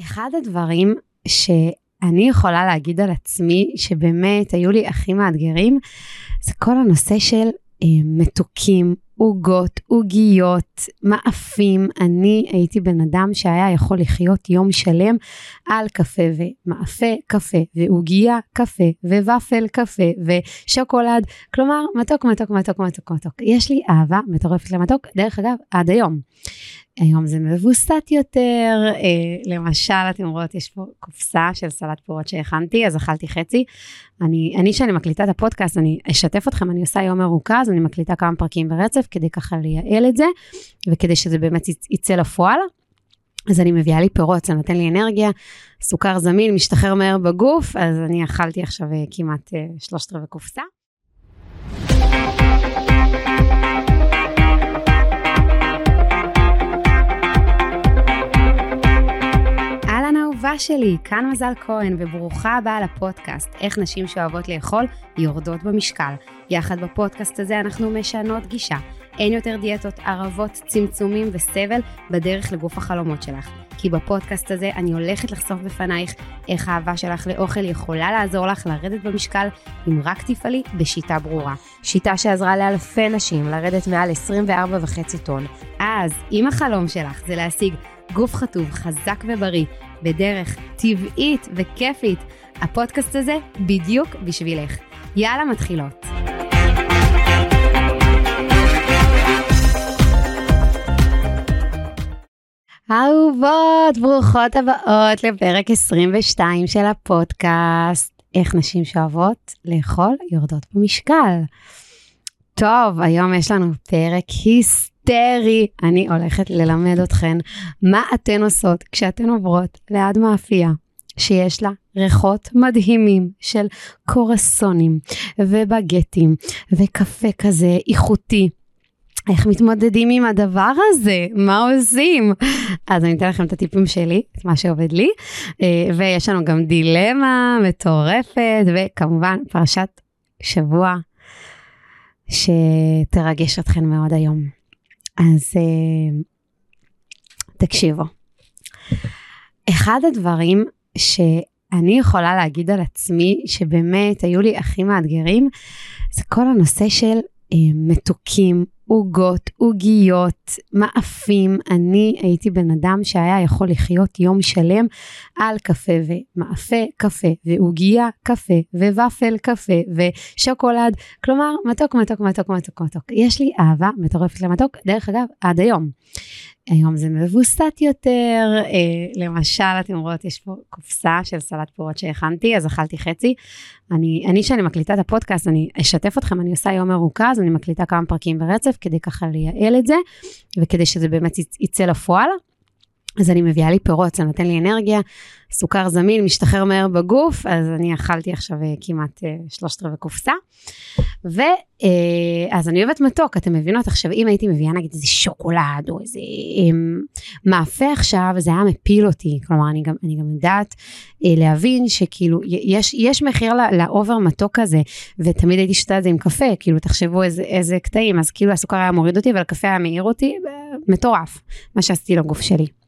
אחד הדברים שאני יכולה להגיד על עצמי, שבאמת היו לי הכי מאתגרים, זה כל הנושא של אה, מתוקים, עוגות, עוגיות, מאפים. אני הייתי בן אדם שהיה יכול לחיות יום שלם על קפה ומאפה קפה ועוגייה קפה וופל קפה ושוקולד. כלומר, מתוק, מתוק, מתוק, מתוק, מתוק. יש לי אהבה מטורפת למתוק, דרך אגב, עד היום. היום זה מבוסת יותר, אה, למשל, אתם רואות, יש פה קופסה של סלט פירות שהכנתי, אז אכלתי חצי. אני, אני שאני מקליטה את הפודקאסט, אני אשתף אתכם, אני עושה יום מרוכז, אני מקליטה כמה פרקים ברצף, כדי ככה לייעל את זה, וכדי שזה באמת יצא לפועל. אז אני מביאה לי פירות, זה נותן לי אנרגיה, סוכר זמין, משתחרר מהר בגוף, אז אני אכלתי עכשיו אה, כמעט אה, שלושת רבעי קופסה. האהובה שלי, כאן מזל כהן, וברוכה הבאה לפודקאסט, איך נשים שאוהבות לאכול יורדות במשקל. יחד בפודקאסט הזה אנחנו משנות גישה. אין יותר דיאטות, ערבות, צמצומים וסבל בדרך לגוף החלומות שלך. כי בפודקאסט הזה אני הולכת לחשוף בפנייך איך האהבה שלך לאוכל יכולה לעזור לך לרדת במשקל אם רק תפעלי בשיטה ברורה. שיטה שעזרה לאלפי נשים לרדת מעל 24.5 טון. אז אם החלום שלך זה להשיג גוף חטוב, חזק ובריא, בדרך טבעית וכיפית. הפודקאסט הזה בדיוק בשבילך. יאללה, מתחילות. אהובות, ברוכות הבאות לפרק 22 של הפודקאסט, איך נשים שאוהבות לאכול יורדות במשקל. טוב, היום יש לנו פרק היסטורי. היסטרי. אני הולכת ללמד אתכן מה אתן עושות כשאתן עוברות ליד מאפייה. שיש לה ריחות מדהימים של קורסונים ובגטים וקפה כזה איכותי. איך מתמודדים עם הדבר הזה? מה עושים? אז אני אתן לכם את הטיפים שלי, את מה שעובד לי, אה, ויש לנו גם דילמה מטורפת, וכמובן פרשת שבוע שתרגש אתכן מאוד היום. אז uh, תקשיבו. אחד הדברים שאני יכולה להגיד על עצמי, שבאמת היו לי הכי מאתגרים, זה כל הנושא של uh, מתוקים, עוגות, עוגיות, מאפים. אני הייתי בן אדם שהיה יכול לחיות יום שלם על קפה ומאפה קפה ועוגייה קפה וופל קפה ושוקולד. כלומר, מתוק, מתוק, מתוק, מתוק, מתוק. יש לי אהבה מטורפת למתוק, דרך אגב, עד היום. היום זה מבוסת יותר, אה, למשל, אתם רואות, יש פה קופסה של סלט פירות שהכנתי, אז אכלתי חצי. אני, אני שאני מקליטה את הפודקאסט, אני אשתף אתכם, אני עושה יום מרוכז, אני מקליטה כמה פרקים ברצף, כדי ככה לייעל את זה, וכדי שזה באמת יצא לפועל. אז אני מביאה לי פירות, זה נותן לי אנרגיה, סוכר זמין, משתחרר מהר בגוף, אז אני אכלתי עכשיו אה, כמעט אה, שלושת רבעי קופסה. ואז אה, אני אוהבת מתוק, אתם מבינות? עכשיו, אם הייתי מביאה נגיד איזה שוקולד או איזה מאפה עכשיו, זה היה מפיל אותי. כלומר, אני גם, אני גם יודעת להבין שכאילו, יש, יש מחיר לאובר מתוק הזה, ותמיד הייתי שותה את זה עם קפה, כאילו, תחשבו איזה, איזה קטעים, אז כאילו הסוכר היה מוריד אותי, אבל הקפה היה מעיר אותי, מטורף, מה שעשיתי לגוף שלי.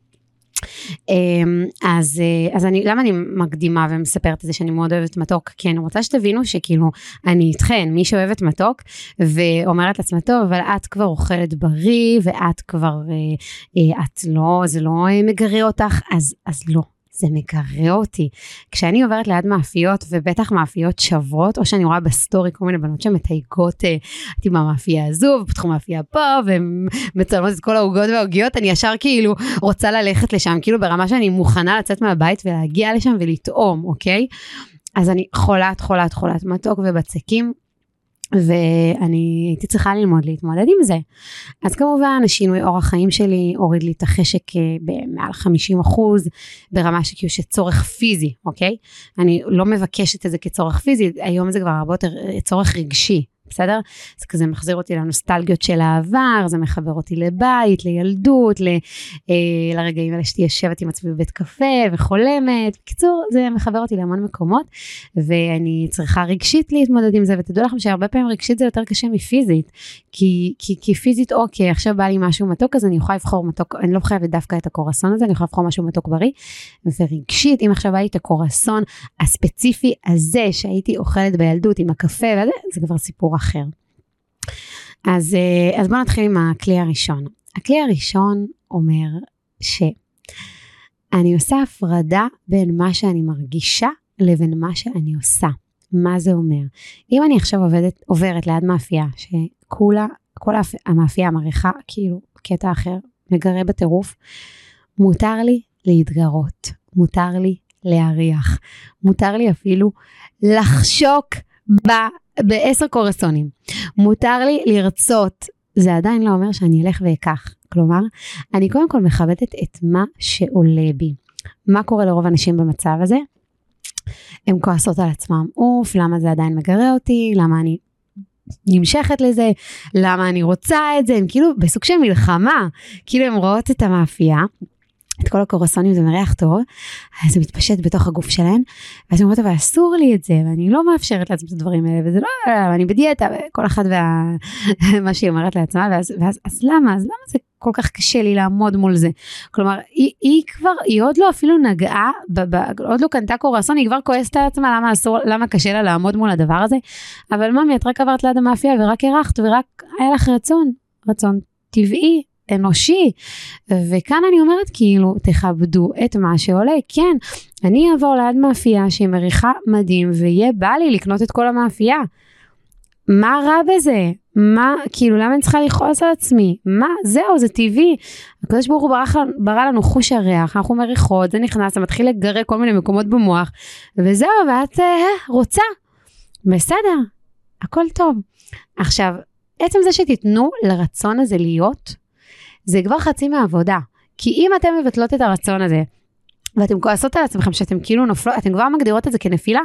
אמ, אז, אה, אז אני, למה אני מקדימה ומספרת את זה שאני מאוד אוהבת מתוק? כי אני רוצה שתבינו שכאילו, אני איתכן, מי שאוהבת מתוק, ואומרת לעצמה, טוב, אבל את כבר אוכלת בריא, ואת כבר, אה, אה, את לא, זה לא מגרה אותך, אז, אז לא. זה מגרה אותי. כשאני עוברת ליד מאפיות, ובטח מאפיות שוות, או שאני רואה בסטורי כל מיני בנות שמתייגות, אה, הייתי במאפייה הזו, ופתחו מאפייה פה, ומצלמות את כל העוגות והעוגיות, אני ישר כאילו רוצה ללכת לשם, כאילו ברמה שאני מוכנה לצאת מהבית ולהגיע לשם ולטעום, אוקיי? אז אני חולת, חולת, חולת מתוק ובצקים, ואני הייתי צריכה ללמוד להתמודד עם זה. אז כמובן השינוי אורח חיים שלי הוריד לי את החשק אה, במעל 50 אחוז ברמה שכאילו שצורך פיזי אוקיי אני לא מבקשת את זה כצורך פיזי היום זה כבר הרבה יותר אה, צורך רגשי בסדר? זה כזה מחזיר אותי לנוסטלגיות של העבר, זה מחבר אותי לבית, לילדות, ל, אה, לרגעים האלה שתהיה יושבת עם עצמי בבית קפה וחולמת. בקיצור, זה מחבר אותי להמון מקומות, ואני צריכה רגשית להתמודד עם זה, ותדעו לכם שהרבה פעמים רגשית זה יותר קשה מפיזית, כי, כי, כי פיזית, אוקיי, עכשיו בא לי משהו מתוק, אז אני יכולה לבחור מתוק, אני לא חייבת דווקא את הקורסון הזה, אני יכולה לבחור משהו מתוק בריא, ורגשית, אם עכשיו בא לי את הקורסון הספציפי הזה שהייתי אוכלת בילדות עם הקפה, וזה, זה כבר סיפור. אז, אה, אז בואו נתחיל עם הכלי הראשון. הכלי הראשון אומר שאני עושה הפרדה בין מה שאני מרגישה לבין מה שאני עושה. מה זה אומר? אם אני עכשיו עובדת, עוברת ליד מאפייה, שכולה, כל המאפייה מריחה כאילו קטע אחר, מגרה בטירוף, מותר לי להתגרות, מותר לי להריח, מותר לי אפילו לחשוק בעשר קורסונים. מותר לי לרצות, זה עדיין לא אומר שאני אלך ואקח. כלומר, אני קודם כל מכבדת את מה שעולה בי. מה קורה לרוב האנשים במצב הזה? הן כועסות על עצמם, אוף, למה זה עדיין מגרה אותי, למה אני נמשכת לזה, למה אני רוצה את זה, הם כאילו בסוג של מלחמה, כאילו הן רואות את המאפייה, את כל הקורסונים זה מריח טוב, אז זה מתפשט בתוך הגוף שלהן, ואז הן אומרות, אבל אסור לי את זה, ואני לא מאפשרת לעצמי את הדברים האלה, וזה לא, אני בדיאטה, כל אחת ומה שהיא אומרת לעצמה, ואז, ואז אז למה, אז למה זה כל כך קשה לי לעמוד מול זה? כלומר, היא, היא כבר, היא עוד לא אפילו נגעה, ב, ב, עוד לא קנתה קורסון, היא כבר כועסת על עצמה, למה אסור, למה קשה לה לעמוד מול הדבר הזה? אבל ממי, את רק עברת ליד המאפייה ורק הרחת, ורק היה לך רצון, רצון טבעי, אנושי. וכאן אני אומרת כאילו, תכבדו את מה שעולה. כן, אני אעבור ליד מאפייה שהיא מריחה מדהים, ויהיה בא לי לקנות את כל המאפייה. מה רע בזה? מה, כאילו, למה אני צריכה לכעוס על עצמי? מה, זהו, זה טבעי. הקדוש ברוך הוא ברא, לנו חוש הריח, אנחנו מריחות, זה נכנס, זה מתחיל לגרד כל מיני מקומות במוח, וזהו, ואת אה, רוצה. בסדר, הכל טוב. עכשיו, עצם זה שתיתנו לרצון הזה להיות, זה כבר חצי מהעבודה. כי אם אתן מבטלות את הרצון הזה, ואתן כועסות על עצמכם שאתן כאילו נופלות, אתן כבר מגדירות את זה כנפילה,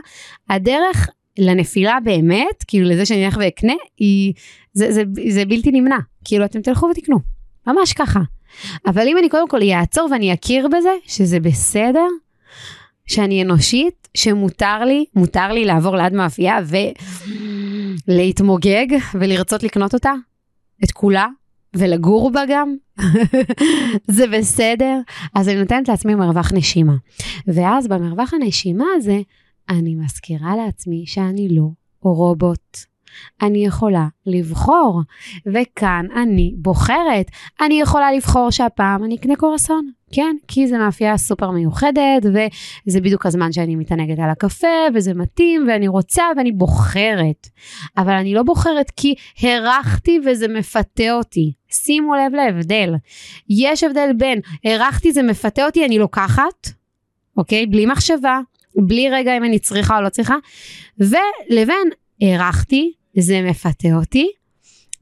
הדרך לנפילה באמת, כאילו לזה שאני אלך ואקנה, היא, זה, זה, זה בלתי נמנע. כאילו אתם תלכו ותקנו, ממש ככה. אבל אם אני קודם כל אעצור ואני אכיר בזה, שזה בסדר, שאני אנושית, שמותר לי, מותר לי לעבור ליד מאפייה ולהתמוגג ולרצות לקנות אותה, את כולה, ולגור בה גם, זה בסדר? אז אני נותנת לעצמי מרווח נשימה. ואז במרווח הנשימה הזה, אני מזכירה לעצמי שאני לא רובוט. אני יכולה לבחור, וכאן אני בוחרת. אני יכולה לבחור שהפעם אני אקנה קורסון, כן, כי זה מאפייה סופר מיוחדת, וזה בדיוק הזמן שאני מתענגת על הקפה, וזה מתאים, ואני רוצה, ואני בוחרת. אבל אני לא בוחרת כי הרחתי וזה מפתה אותי. שימו לב להבדל. יש הבדל בין הרחתי זה מפתה אותי, אני לוקחת, אוקיי? בלי מחשבה, בלי רגע אם אני צריכה או לא צריכה, ולבין הרחתי, זה מפתה אותי,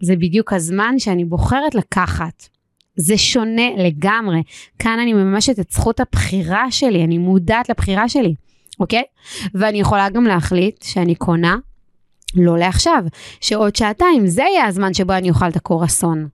זה בדיוק הזמן שאני בוחרת לקחת. זה שונה לגמרי. כאן אני מממשת את זכות הבחירה שלי, אני מודעת לבחירה שלי, אוקיי? ואני יכולה גם להחליט שאני קונה לא לעכשיו, שעוד שעתיים זה יהיה הזמן שבו אני אוכל את הקורסון.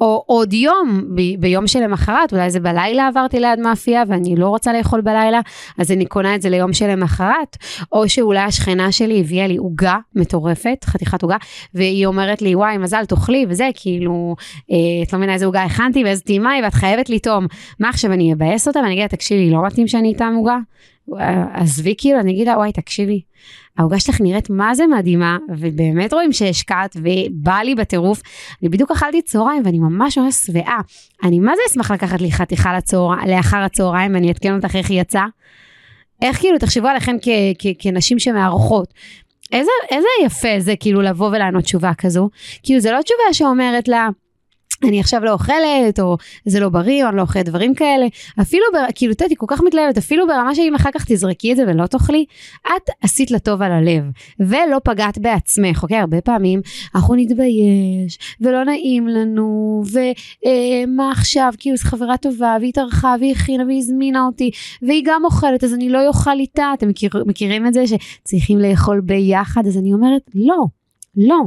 או עוד יום, ב- ביום שלמחרת, אולי זה בלילה עברתי ליד מאפייה ואני לא רוצה לאכול בלילה, אז אני קונה את זה ליום שלמחרת. או שאולי השכנה שלי הביאה לי עוגה מטורפת, חתיכת עוגה, והיא אומרת לי, וואי, מזל, תאכלי, וזה, כאילו, אה, את לא מבינה איזה עוגה הכנתי ואיזה טעימה היא, ואת חייבת לטעום. מה עכשיו, אני אבאס אותה ואני אגיד לה, תקשיבי, לא מתאים שאני אטעם עוגה? עזבי כאילו, אני אגיד לה, וואי, תקשיבי, העוגה שלך נראית מה זה מדהימה, ובאמת רואים שהשקעת, ובא לי בטירוף. אני בדיוק אכלתי צהריים ואני ממש ממש שבעה. אני מה זה אשמח לקחת לי חתיכה לצהר... לאחר הצהריים ואני אעדכן אותך איך היא יצאה. איך כאילו, תחשבו עליכם כ- כ- כנשים שמארחות. איזה, איזה יפה זה כאילו לבוא ולענות תשובה כזו. כאילו זה לא תשובה שאומרת לה, אני עכשיו לא אוכלת, או זה לא בריא, או אני לא אוכלת דברים כאלה. אפילו, בר... כאילו, תדעי, כל כך מתלהבת, אפילו ברמה שאם אחר כך תזרקי את זה ולא תאכלי, את עשית לטוב על הלב, ולא פגעת בעצמך, אוקיי? הרבה פעמים אנחנו נתבייש, ולא נעים לנו, ומה אה, עכשיו, כאילו, זו חברה טובה, והיא טרחה, והיא הכינה, והיא הזמינה אותי, והיא גם אוכלת, אז אני לא אוכל איתה. אתם מכיר, מכירים את זה שצריכים לאכול ביחד? אז אני אומרת, לא, לא.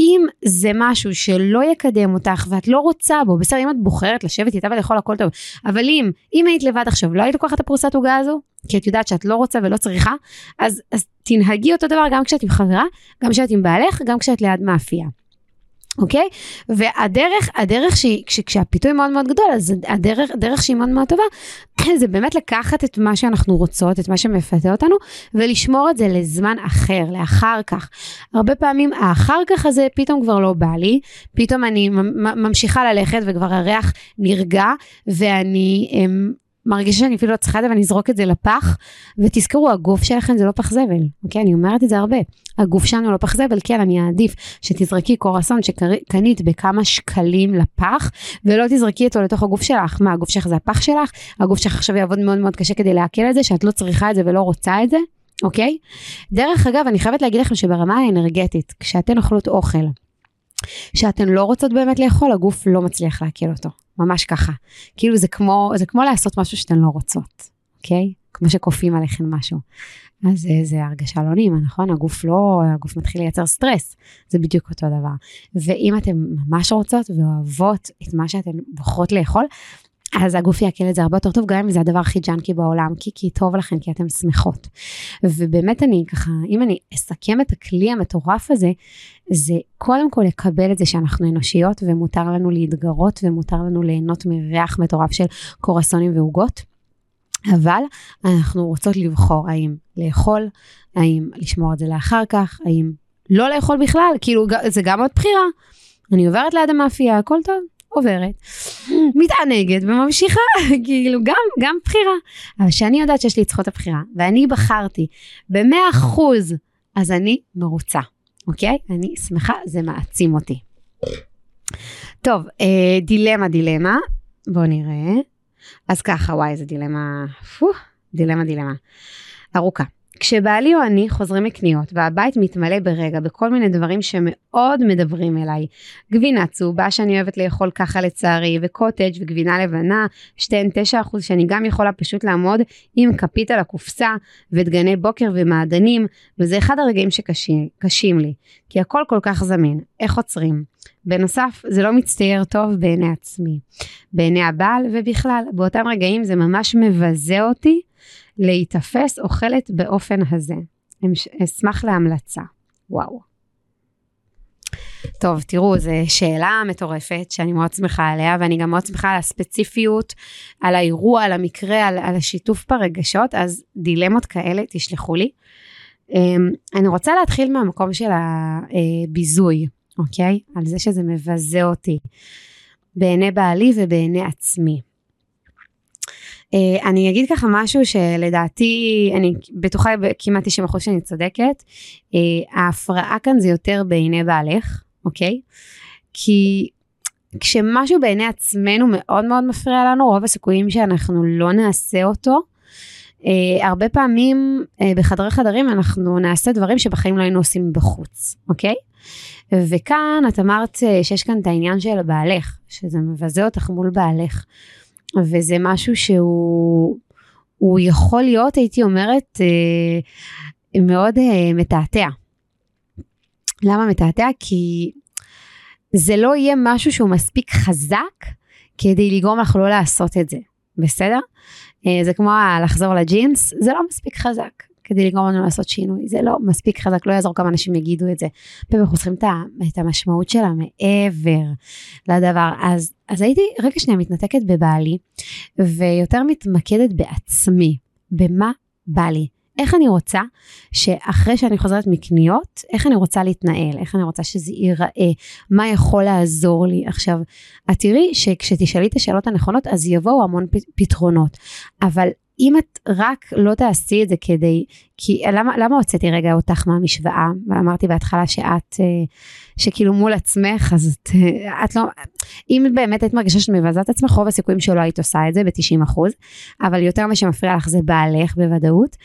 אם זה משהו שלא יקדם אותך ואת לא רוצה בו, בסדר, אם את בוחרת לשבת איתה ולאכול הכל טוב, אבל אם, אם היית לבד עכשיו, לא היית לוקחת את הפרוסת עוגה הזו, כי את יודעת שאת לא רוצה ולא צריכה, אז, אז תנהגי אותו דבר גם כשאת עם חברה, גם כשאת עם בעלך, גם כשאת ליד מאפייה. אוקיי? והדרך, הדרך שהיא, כש, כשהפיתוי מאוד מאוד גדול, אז הדרך, הדרך שהיא מאוד מאוד טובה, זה באמת לקחת את מה שאנחנו רוצות, את מה שמפתה אותנו, ולשמור את זה לזמן אחר, לאחר כך. הרבה פעמים האחר כך הזה פתאום כבר לא בא לי, פתאום אני ממשיכה ללכת וכבר הריח נרגע, ואני... אמ, מרגישה שאני אפילו לא צריכה את זה ואני אזרוק את זה לפח. ותזכרו, הגוף שלכם זה לא פח זבל, אוקיי? אני אומרת את זה הרבה. הגוף שלנו לא פח זבל, כן, אני אעדיף שתזרקי קורסון שקנית בכמה שקלים לפח, ולא תזרקי אותו לתוך הגוף שלך. מה, הגוף שלך זה הפח שלך? הגוף שלך עכשיו יעבוד מאוד מאוד קשה כדי לעכל את זה, שאת לא צריכה את זה ולא רוצה את זה, אוקיי? דרך אגב, אני חייבת להגיד לכם שברמה האנרגטית, כשאתן אוכלות אוכל, שאתן לא רוצות באמת לאכול, הגוף לא מצליח לעכל אותו. ממש ככה. כאילו זה כמו, זה כמו לעשות משהו שאתן לא רוצות, אוקיי? כמו שכופים עליכן משהו. אז זה, זה הרגשה לא נעימה, נכון? הגוף לא, הגוף מתחיל לייצר סטרס, זה בדיוק אותו דבר. ואם אתן ממש רוצות ואוהבות את מה שאתן בוחרות לאכול, אז הגוף יעכל את זה הרבה יותר טוב, גם אם זה הדבר הכי ג'אנקי בעולם, כי, כי טוב לכם, כי אתן שמחות. ובאמת אני ככה, אם אני אסכם את הכלי המטורף הזה, זה קודם כל לקבל את זה שאנחנו אנושיות ומותר לנו להתגרות ומותר לנו ליהנות מריח מטורף של קורסונים ועוגות. אבל אנחנו רוצות לבחור האם לאכול, האם לשמור את זה לאחר כך, האם לא לאכול בכלל, כאילו זה גם עוד בחירה. אני עוברת ליד המאפייה, הכל טוב, עוברת, מתענגת וממשיכה, כאילו גם, גם בחירה. אבל כשאני יודעת שיש לי את זכות הבחירה, ואני בחרתי במאה אחוז, אז אני מרוצה, אוקיי? אני שמחה, זה מעצים אותי. טוב, אה, דילמה, דילמה, בואו נראה. אז ככה, וואי, איזה דילמה, פו, דילמה, דילמה. ארוכה. כשבעלי או אני חוזרים מקניות והבית מתמלא ברגע בכל מיני דברים שמאוד מדברים אליי, גבינה צהובה שאני אוהבת לאכול ככה לצערי, וקוטג' וגבינה לבנה, שתיהן 9% שאני גם יכולה פשוט לעמוד עם כפית על הקופסה, ודגני בוקר ומעדנים, וזה אחד הרגעים שקשים לי, כי הכל כל כך זמין, איך עוצרים? בנוסף, זה לא מצטייר טוב בעיני עצמי, בעיני הבעל ובכלל, באותם רגעים זה ממש מבזה אותי להיתפס אוכלת באופן הזה. אשמח להמלצה. וואו. טוב, תראו, זו שאלה מטורפת שאני מאוד שמחה עליה, ואני גם מאוד שמחה על הספציפיות, על האירוע, על המקרה, על, על השיתוף ברגשות, אז דילמות כאלה תשלחו לי. אמ, אני רוצה להתחיל מהמקום של הביזוי, אוקיי? על זה שזה מבזה אותי בעיני בעלי ובעיני עצמי. Uh, אני אגיד ככה משהו שלדעתי, אני בטוחה כמעט 90% שאני צודקת, uh, ההפרעה כאן זה יותר בעיני בעלך, אוקיי? כי כשמשהו בעיני עצמנו מאוד מאוד מפריע לנו, רוב הסיכויים שאנחנו לא נעשה אותו. Uh, הרבה פעמים uh, בחדרי חדרים אנחנו נעשה דברים שבחיים לא היינו עושים בחוץ, אוקיי? וכאן את אמרת uh, שיש כאן את העניין של בעלך, שזה מבזה אותך מול בעלך. וזה משהו שהוא יכול להיות, הייתי אומרת, אה, מאוד אה, מתעתע. למה מתעתע? כי זה לא יהיה משהו שהוא מספיק חזק כדי לגרום לך לא לעשות את זה, בסדר? אה, זה כמו לחזור לג'ינס, זה לא מספיק חזק. כדי לגרום לנו לעשות שינוי. זה לא מספיק חזק, לא יעזור כמה אנשים יגידו את זה. פעמים אנחנו צריכים את המשמעות שלה מעבר לדבר. אז, אז הייתי רגע שנייה מתנתקת בבעלי, ויותר מתמקדת בעצמי, במה בא לי. איך אני רוצה שאחרי שאני חוזרת מקניות, איך אני רוצה להתנהל, איך אני רוצה שזה ייראה, מה יכול לעזור לי. עכשיו, את תראי שכשתשאלי את השאלות הנכונות, אז יבואו המון פתרונות, אבל אם את רק לא תעשי את זה כדי, כי למה, למה הוצאתי רגע אותך מהמשוואה? ואמרתי בהתחלה שאת, אה, שכאילו מול עצמך, אז את, אה, את לא, אם באמת היית מרגישה שאת מבזה את עצמך, רוב הסיכויים שלא היית עושה את זה ב-90 אחוז, אבל יותר מה שמפריע לך זה בעלך בוודאות.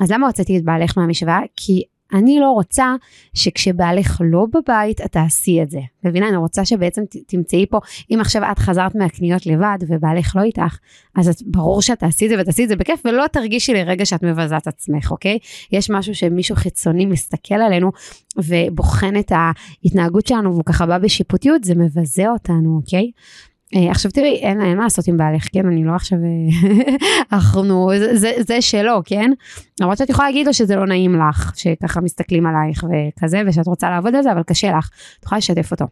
אז למה הוצאתי את בעלך מהמשוואה? כי אני לא רוצה שכשבעלך לא בבית, את תעשי את זה. מבינה? אני רוצה שבעצם תמצאי פה, אם עכשיו את חזרת מהקניות לבד ובעלך לא איתך, אז את, ברור שאת תעשי את זה ותעשי את זה בכיף, ולא תרגישי לרגע שאת מבזה את עצמך, אוקיי? יש משהו שמישהו חיצוני מסתכל עלינו ובוחן את ההתנהגות שלנו והוא ככה בא בשיפוטיות, זה מבזה אותנו, אוקיי? אה, עכשיו תראי, אין, אין מה לעשות עם בעלך, כן? אני לא עכשיו, אה, אנחנו, זה, זה, זה שלו, כן? למרות שאת יכולה להגיד לו שזה לא נעים לך, שככה מסתכלים עלייך וכזה, ושאת רוצה לעבוד על זה, אבל קשה לך, את יכולה לשתף אותו.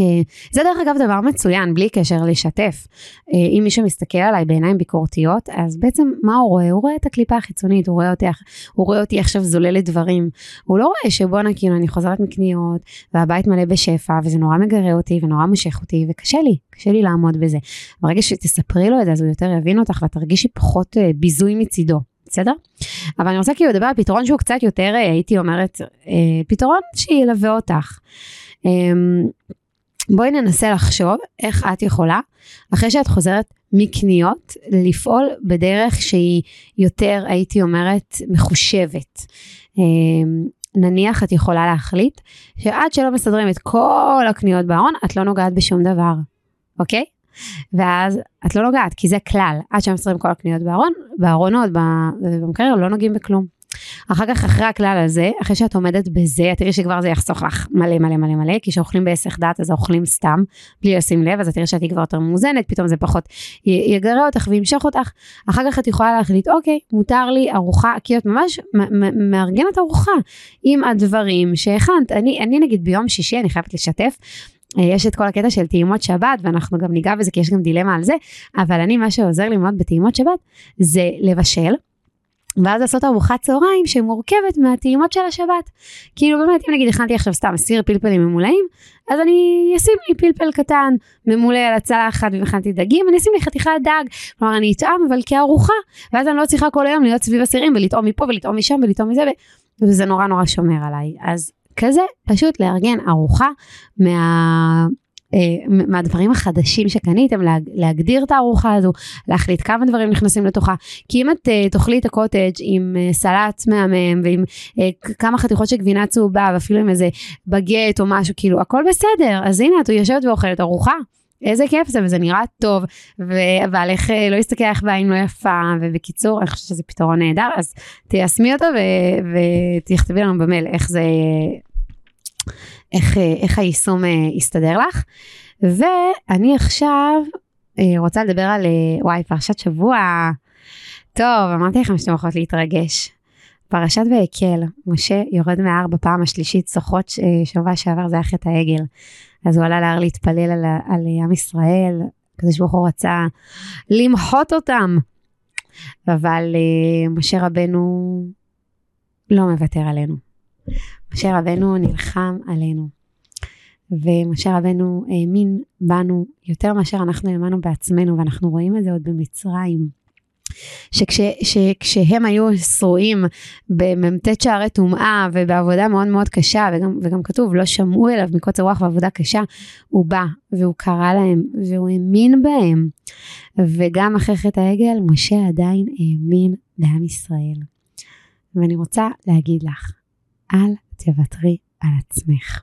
אה, זה דרך אגב דבר מצוין, בלי קשר לשתף. אה, אם מישהו מסתכל עליי בעיניים ביקורתיות, אז בעצם מה הוא רואה? הוא רואה את הקליפה החיצונית, הוא רואה אותי, הוא רואה אותי עכשיו זוללת דברים. הוא לא רואה שבואנה כאילו אני חוזרת מקניות, והבית מלא בשפע, וזה נורא מגרה אותי, ונורא מושך אותי, וקשה לי, קשה לי לעמוד בזה. ברגע שתספרי לו את זה, אז הוא יותר יבין אותך, ואת תרגישי פחות אה, ביזוי מצידו. בסדר? אבל אני רוצה כאילו לדבר על פתרון שהוא קצת יותר, הייתי אומרת, פתרון שילווה אותך. בואי ננסה לחשוב איך את יכולה, אחרי שאת חוזרת מקניות, לפעול בדרך שהיא יותר, הייתי אומרת, מחושבת. אמ, נניח את יכולה להחליט שעד שלא מסדרים את כל הקניות בארון, את לא נוגעת בשום דבר, אוקיי? ואז את לא נוגעת, כי זה כלל, עד שמסדרים כל הקניות בארון, בארונות ובמקרר לא נוגעים בכלום. אחר כך, אחרי הכלל הזה, אחרי שאת עומדת בזה, תראי שכבר זה יחסוך לך מלא מלא מלא מלא, כי כשאוכלים בהיסח דעת אז אוכלים סתם, בלי לשים לב, אז את תראי שאת כבר יותר מאוזנת, פתאום זה פחות יגרה אותך וימשוך אותך. אחר כך את יכולה להחליט, אוקיי, מותר לי ארוחה, כי את ממש מארגנת ארוחה עם הדברים שהכנת. אני, אני נגיד ביום שישי, אני חייבת לשתף, אה, יש את כל הקטע של טעימות שבת ואנחנו גם ניגע בזה כי יש גם דילמה על זה אבל אני מה שעוזר לי מאוד בטעימות שבת זה לבשל ואז לעשות ארוחת צהריים שמורכבת מהטעימות של השבת. כאילו באמת, אם נגיד הכנתי עכשיו סתם סיר פלפלים ממולאים, אז אני אשים לי פלפל קטן ממולא על הצלחת והכנתי דגים, אני אשים לי חתיכת דג. כלומר, אני אטעם אבל כארוחה, ואז אני לא צריכה כל היום להיות סביב הסירים ולטעום מפה ולטעום משם ולטעום מזה, וזה נורא נורא שומר עליי. אז כזה, פשוט לארגן ארוחה מה... אה, מהדברים החדשים שקניתם, להגדיר את הארוחה הזו, להחליט כמה דברים נכנסים לתוכה. כי אם את אה, תאכלי את הקוטג' עם אה, סלט מהמם ועם כמה חתיכות של גבינה צהובה ואפילו עם איזה בגט או משהו, כאילו הכל בסדר. אז הנה את יושבת ואוכלת ארוחה. איזה כיף זה וזה נראה טוב ובעלך לא יסתכל עליך בעין לא יפה ובקיצור אני חושבת שזה פתרון נהדר אז תיישמי אותו ותכתבי לנו במייל איך זה איך, אה, איך היישום אה, יסתדר לך. ואני עכשיו אה, רוצה לדבר על, וואי, פרשת שבוע. טוב, אמרתי לכם שאתם יכולות להתרגש. פרשת ויקל, משה יורד מההר בפעם השלישית, שחות שבוע שעבר זה היה חטא העגל. אז הוא עלה להר להתפלל על, על עם ישראל, הקדוש ברוך הוא רצה למחות אותם. אבל משה רבנו לא מוותר עלינו. משה רבנו נלחם עלינו. ומשה רבנו האמין בנו יותר מאשר אנחנו האמנו בעצמנו, ואנחנו רואים את זה עוד במצרים. שכש, שכשהם היו שרועים במ"ט שערי טומאה ובעבודה מאוד מאוד קשה, וגם, וגם כתוב, לא שמעו אליו מקוצר רוח ועבודה קשה, הוא בא והוא קרא להם והוא האמין בהם. וגם אחרי חטא העגל, משה עדיין האמין בעם ישראל. ואני רוצה להגיד לך, אל תוותרי על עצמך.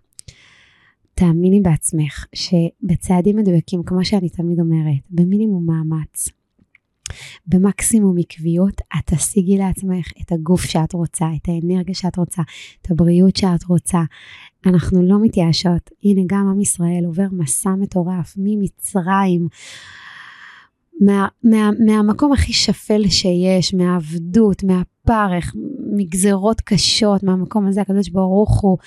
תאמיני בעצמך שבצעדים מדויקים, כמו שאני תמיד אומרת, במינימום מאמץ, במקסימום עקביות, את תשיגי לעצמך את הגוף שאת רוצה, את האנרגיה שאת רוצה, את הבריאות שאת רוצה. אנחנו לא מתייאשות. הנה, גם עם ישראל עובר מסע מטורף ממצרים. מה, מה, מהמקום הכי שפל שיש, מהעבדות, מהפרך, מגזרות קשות, מהמקום הזה הקדוש ברוך הוא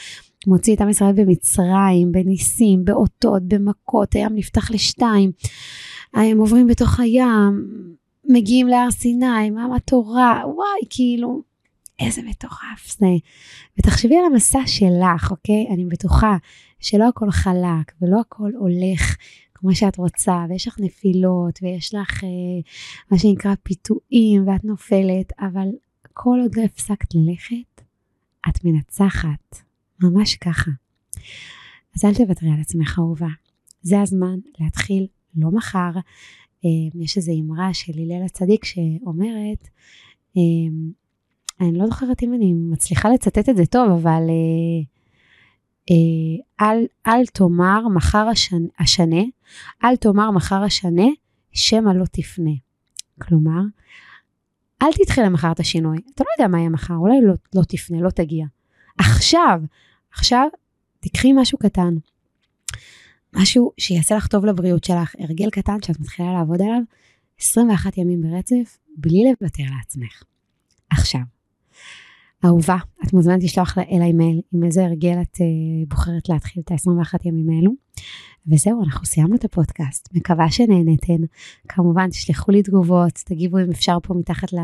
מוציא את עם ישראל במצרים, בניסים, באותות, במכות, הים נפתח לשתיים, הם עוברים בתוך הים, מגיעים להר סיני, מה התורה, וואי, כאילו, איזה מטורף זה. ותחשבי על המסע שלך, אוקיי? אני בטוחה שלא הכל חלק ולא הכל הולך כמו שאת רוצה, ויש לך נפילות, ויש לך אה, מה שנקרא פיתויים, ואת נופלת, אבל כל עוד לא הפסקת ללכת, את מנצחת, ממש ככה. אז אל תוותרי על עצמך אהובה. זה הזמן להתחיל, לא מחר. אה, יש איזו אמרה של הלל הצדיק שאומרת, אה, אני לא זוכרת אם אני מצליחה לצטט את זה טוב, אבל אה, אה, אל, אל תאמר מחר השנה, השנה, אל תאמר מחר השנה, שמא לא תפנה. כלומר, אל תדחה למחר את השינוי. אתה לא יודע מה יהיה מחר, אולי לא, לא תפנה, לא תגיע. עכשיו, עכשיו, תקחי משהו קטן. משהו שיעשה לך טוב לבריאות שלך, הרגל קטן שאת מתחילה לעבוד עליו 21 ימים ברצף, בלי לוותר לעצמך. עכשיו, אהובה, את מוזמנת לשלוח אליי מייל עם איזה הרגל את uh, בוחרת להתחיל את ה-21 ימים האלו. וזהו, אנחנו סיימנו את הפודקאסט, מקווה שנהנתן. כמובן, תשלחו לי תגובות, תגיבו אם אפשר פה מתחת uh,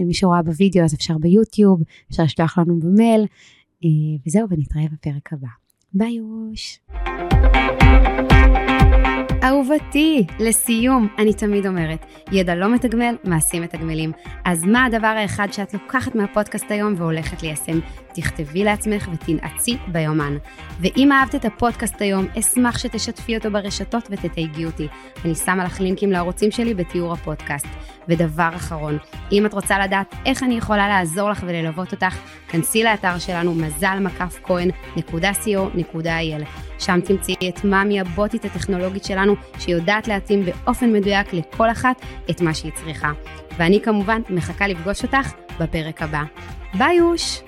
למי שרואה בווידאו, אז אפשר ביוטיוב, אפשר לשלוח לנו במייל, uh, וזהו, ונתראה בפרק הבא. ביי יוש. אהובתי, לסיום, אני תמיד אומרת, ידע לא מתגמל, מעשים מתגמלים. אז מה הדבר האחד שאת לוקחת מהפודקאסט היום והולכת ליישם? תכתבי לעצמך ותנעצי ביומן. ואם אהבת את הפודקאסט היום, אשמח שתשתפי אותו ברשתות ותתייגי אותי. אני שמה לך לינקים לערוצים שלי בתיאור הפודקאסט. ודבר אחרון, אם את רוצה לדעת איך אני יכולה לעזור לך וללוות אותך, כנסי לאתר שלנו מזל מקף כהן.co.il. שם תמצאי את מאמי הבוטית הטכנולוגית שלנו, שיודעת להתאים באופן מדויק לכל אחת את מה שהיא צריכה. ואני כמובן מחכה לפגוש אותך בפרק הבא. ביי יוש!